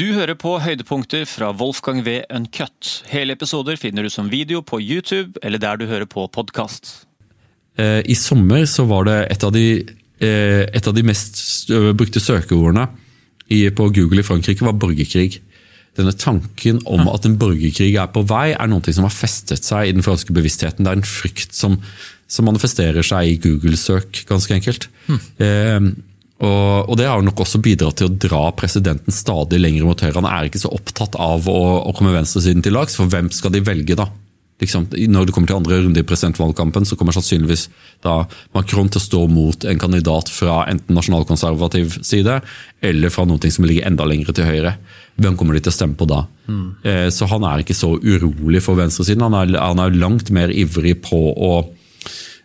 Du hører på høydepunkter fra Wolfgang V. Uncut. Hele episoder finner du som video på YouTube eller der du hører på podkast. Eh, I sommer så var det et av de, eh, et av de mest brukte søkeordene på Google i Frankrike var borgerkrig. Denne tanken om at en borgerkrig er på vei, er noe som har festet seg i den franske bevisstheten. Det er en frykt som, som manifesterer seg i Google-søk, ganske enkelt. Mm. Eh, og, og, Det har nok også bidratt til å dra presidenten stadig lenger mot høyre. Han er ikke så opptatt av å, å komme venstresiden til lags, for hvem skal de velge da? Liksom, når det kommer til andre runde i presidentvalgkampen, så kommer sannsynligvis da Macron til å stå mot en kandidat fra enten nasjonalkonservativ side eller fra noe som ligger enda lenger til høyre. Hvem kommer de til å stemme på da? Mm. Så han er ikke så urolig for venstresiden. Han er, han er langt mer ivrig på å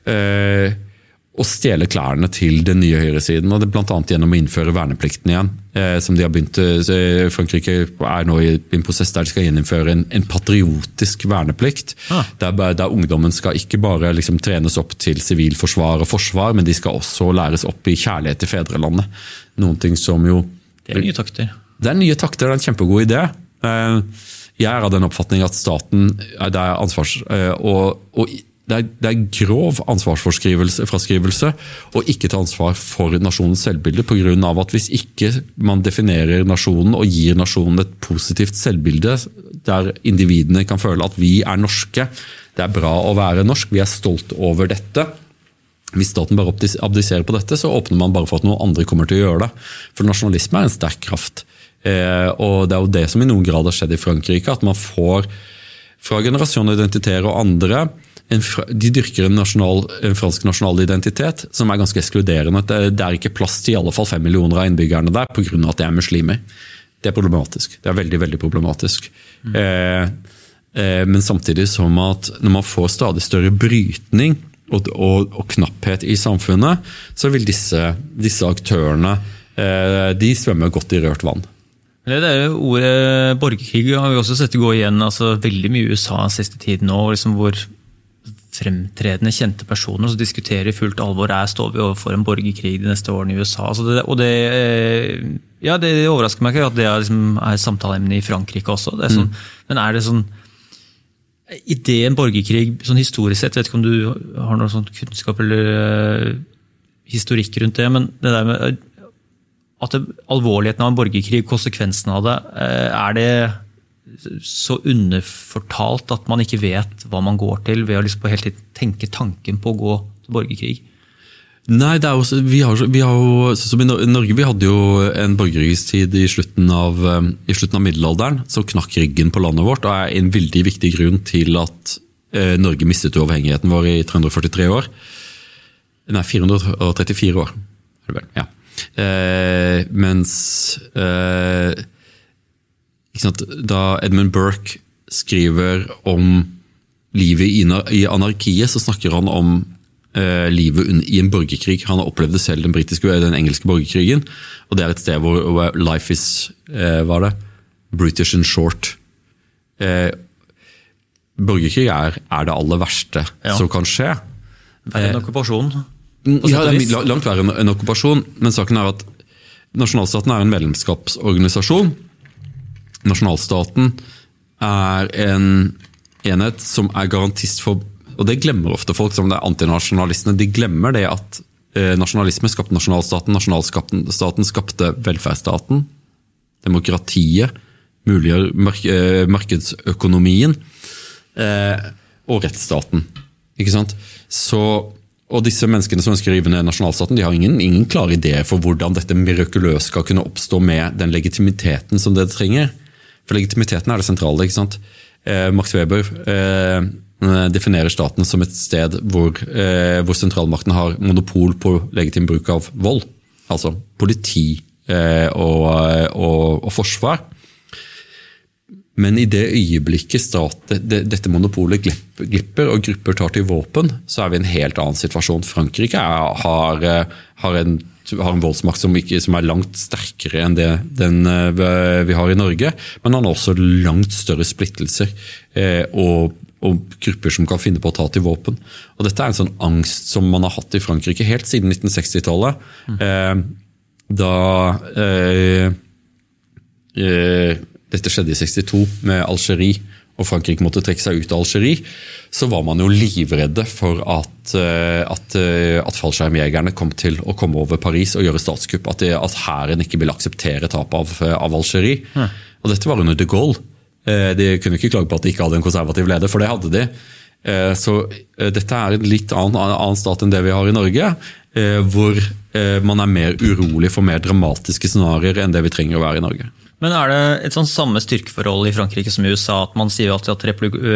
eh, å stjele klærne til den nye høyresiden. og det Bl.a. gjennom å innføre verneplikten igjen. Eh, som de har begynt, eh, Frankrike er nå i en prosess der de skal gjeninnføre en, en patriotisk verneplikt. Ah. Der, der, ungdommen skal ikke bare liksom trenes opp til sivilforsvar og forsvar, men de skal også læres opp i kjærlighet til fedrelandet. Noen ting som jo... Det er nye takter. Det er nye takter, det er en kjempegod idé. Eh, jeg er av den oppfatning at staten det er ansvars... og, og det er, det er, grov ansvarsfraskrivelse å ikke ta ansvar for nasjonens selvbilde. På grunn av at hvis ikke man definerer nasjonen og gir nasjonen et positivt selvbilde, der individene kan føle at vi er norske, det er bra å være norsk, vi er stolt over dette. Hvis staten bare abdiserer på dette, så åpner man bare for at noen andre kommer til å gjøre det. For nasjonalisme er en sterk kraft. Eh, og Det er jo det som i noen grad har skjedd i Frankrike. At man får fra generasjoner identiteter og andre en, de dyrker en, nasjonal, en, fransk nasjonal identitet som er ganske ekskluderende. Det, er ikke plass til i alle fall fem millioner av innbyggerne der pga. at de er muslimer. Det er problematisk. Det er veldig, veldig problematisk. Mm. Eh, eh, men samtidig som at når man får stadig større brytning og, og, og knapphet i samfunnet, så vil disse, disse aktørene eh, de svømme godt i rørt vann. Det er jo Ordet borgerkrig har vi også sett gå igjen altså veldig mye i USA siste tiden liksom hvor fremtredende, kjente personer som diskuterer i fullt alvor er står vi overfor en borgerkrig de neste årene i USA. Det, og det, eh, ja, det, overrasker meg ikke at det er, liksom, er samtaleemne i Frankrike også. Er sånn, mm. Men er det sånn Ideen borgerkrig sånn historisk sett, jeg vet ikke om du har noe sånn kunnskap eller uh, historikk rundt det, men det der med at det, alvorligheten av en borgerkrig, konsekvensen av det, er det så underfortalt at man ikke vet hva man går til, ved å liksom hele tiden tenke tanken på å gå til borgerkrig? Nei, også, vi, har, vi har jo, som i Norge vi hadde jo en borgerkrigstid i slutten, av, um, i slutten av middelalderen som knakk ryggen på landet vårt, og er en veldig viktig grunn til at eh, Norge mistet uavhengigheten vår i 343 år. Nei, 434 år, er det ja. Eh, mens eh, da Edmund Burke skriver om livet i anarkiet, så snakker han om eh, livet i en borgerkrig. Han har opplevd det selv, den, den engelske borgerkrigen. Og det er et sted hvor life is eh, hva er det? British and short. Eh, borgerkrig er, er, det aller verste ja. som kan skje. Verre enn okkupasjon? Ja, det er langt verre enn okkupasjon. Men saken er at nasjonalstaten er en medlemskapsorganisasjon nasjonalstaten er en enhet som er garantist for Og det glemmer ofte folk som det er antinasjonalistene. De glemmer det at eh, nasjonalisme skapte nasjonalstaten, nasjonalstaten skapte velferdsstaten, demokratiet, muliggjør mark markedsøkonomien eh, og rettsstaten. Ikke sant? Så og disse menneskene som ønsker å rive ned nasjonalstaten, de har ingen, ingen klare ideer for hvordan dette mirakuløst skal kunne oppstå med den legitimiteten som det trenger. For legitimiteten er det sentrale. ikke sant? Eh, Max Weber eh, definerer staten som et sted hvor, eh, hvor, sentralmakten har monopol på legitim bruk av vold. Altså politi eh, og, og, og, forsvar. Men i det øyeblikket stat, det, dette monopolet glipper og grupper tar til våpen, så er vi i en helt annen situasjon. Frankrike er, har, eh, har en har en voldsmakt som, ikke, som, er langt sterkere enn det den eh, vi har i Norge. Men han har også langt større splittelser eh, og, og, grupper som kan finne på å ta til våpen. Og Dette er en sånn angst som man har hatt i Frankrike helt siden 1960-tallet. Mm. Eh, da eh, eh, dette skjedde i 62 med Algerie, og Frankrike måtte trekke seg ut av Algerie, så var man jo livredde for at, eh, at, eh, at fallskjermjegerne kom til å komme over Paris og gjøre statskupp. At, det, at hæren ikke ville akseptere tapet av, av Algerie. Ja. Og dette var under de Gaulle. Eh, de kunne ikke klage på at de ikke hadde en konservativ leder, for det hadde de. Så dette er en litt annen, annen stat enn det vi har i Norge, hvor man er mer urolig for mer dramatiske scenarioer enn det vi trenger å være i Norge. Men er det et sånn samme styrkeforhold i Frankrike som i USA? At man sier alltid at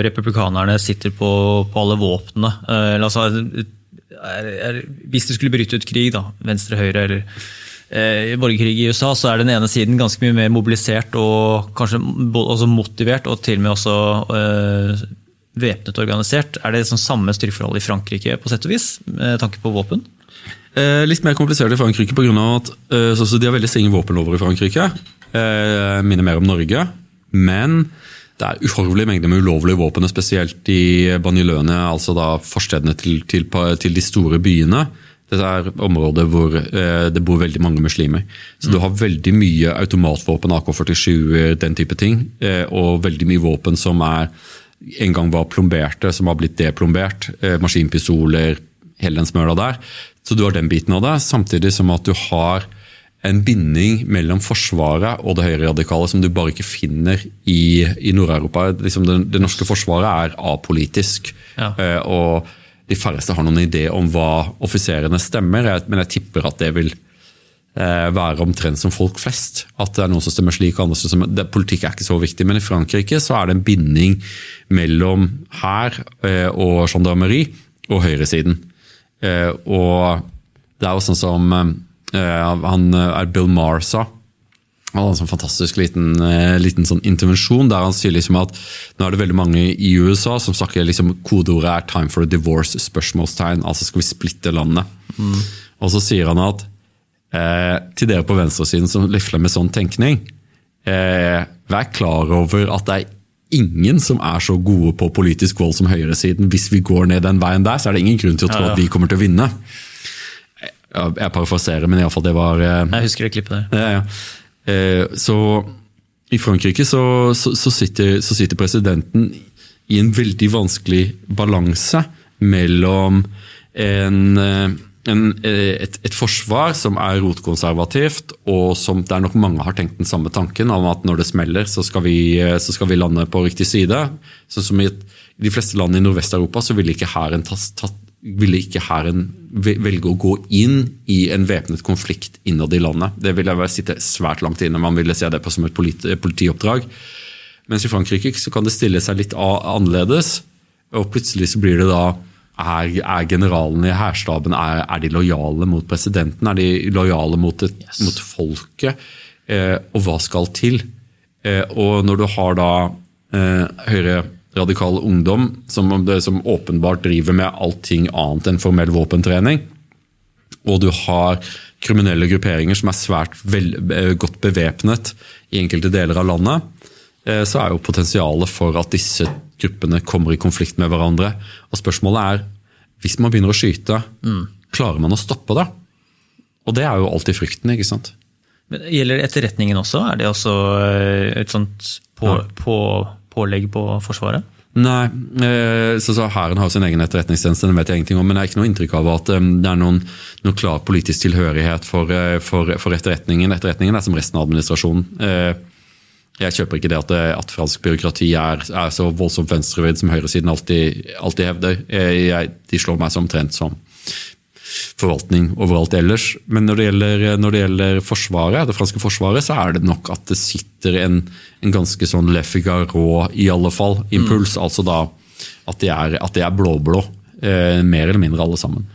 republikanerne sitter på, på alle våpnene? Eh, altså, er, er, hvis det skulle bryte ut krig, da, venstre-høyre eller eh, borgerkrig i USA, så er den ene siden ganske mye mer mobilisert og kanskje også motivert, og til og med også eh, væpnet organisert. Er det sånn samme styrkeforhold i Frankrike, på sett og vis, med tanke på våpen? Eh, litt mer komplisert i Frankrike pga. at eh, de har veldig strenge våpenlover i Frankrike. Eh, minner mer om Norge. Men det er uhorvelige mengder med ulovlige våpen, spesielt i baniløene, altså da forstedene til, til, til, de store byene. Dette er områder hvor eh, det bor veldig mange muslimer. Så mm. du har veldig mye automatvåpen, AK-47, den type ting. Eh, og veldig mye våpen som er, en gang var plomberte, som har blitt deplombert. Eh, maskinpistoler, hele den smøla der. Så du har den biten av det, samtidig som at du har en binding mellom Forsvaret og det høyreradikale som du bare ikke finner i, i Nord-Europa. Liksom det, det, norske forsvaret er apolitisk. Ja. Eh, og de færreste har noen idé om hva offiserene stemmer, men jeg tipper at det vil eh, være omtrent som folk flest. At det er noen som stemmer slik, andre som stemmer det, Politikk er ikke så viktig, men i Frankrike så er det en binding mellom hær eh, og gendarmeri og høyresiden. Og det er jo sånn som han eh, er Bill Marsa. Han hadde en sånn fantastisk liten, eh, liten sånn intervensjon der han sier liksom at nå er det veldig mange i USA som snakker liksom kodeordet er 'time for a divorce', spørsmålstegn, altså skal vi splitte landet. Mm. Og så sier han at eh, til dere på venstresiden som lefler med sånn tenkning, eh, vær klar over at det er ingen som er så gode på politisk vold som høyresiden. Hvis vi går ned den veien der, så er det ingen grunn til å tro ja, ja. at vi kommer til å vinne. Jeg parafraserer, men iallfall det var eh, Jeg husker det klippet der. Ja, ja. Eh, så i Frankrike så, så, så, sitter, så, sitter, presidenten i en veldig vanskelig balanse mellom en, eh, en, et, et, forsvar som er rotkonservativt, og som det er nok mange har tenkt den samme tanken om at når det smeller, så skal vi, så skal vi lande på riktig side. Sånn som i, de fleste land i Nordvest-Europa så ville ikke hæren tatt, tatt ville ikke hæren velge å gå inn i en væpnet konflikt innad i landet. Det ville sitte svært langt inne. Man ville se det på som et politioppdrag. Mens i Frankrike så kan det stille seg litt annerledes. Og plutselig så blir det da Er, er generalene i hærstaben er, er, de lojale mot presidenten? Er de lojale mot, et, yes. mot folket? Eh, og hva skal til? Eh, og når du har da eh, Høyre radikal ungdom som, som, åpenbart driver med allting annet enn formell våpentrening. Og du har kriminelle grupperinger som er svært vel, eh, godt bevæpnet i enkelte deler av landet. Eh, så er jo potensialet for at disse gruppene kommer i konflikt med hverandre. Og spørsmålet er, hvis man begynner å skyte, mm. klarer man å stoppe det? Og det er jo alltid frykten, ikke sant? Men Gjelder etterretningen også? Er det også eh, et sånt på, ja. på pålegg på Forsvaret? Nei, eh, så, så Hæren har sin egen etterretningstjeneste, den vet jeg ingenting om. Men det er ikke noe inntrykk av at um, det er noen, noen, klar politisk tilhørighet for, uh, for, for, etterretningen. Etterretningen er som resten av administrasjonen. Jeg kjøper ikke det at, at fransk byråkrati er, er så voldsomt venstrevidd som høyresiden alltid, alltid hevder. Jeg, de slår meg som omtrent som forvaltning overalt ellers. Men når det gjelder, når det gjelder forsvaret, det franske forsvaret, så er det nok at det sitter en, en ganske sånn Le Figaro, i alle fall, impuls. Mm. Altså da at de er, at de er blå-blå. Eh, mer eller mindre alle sammen.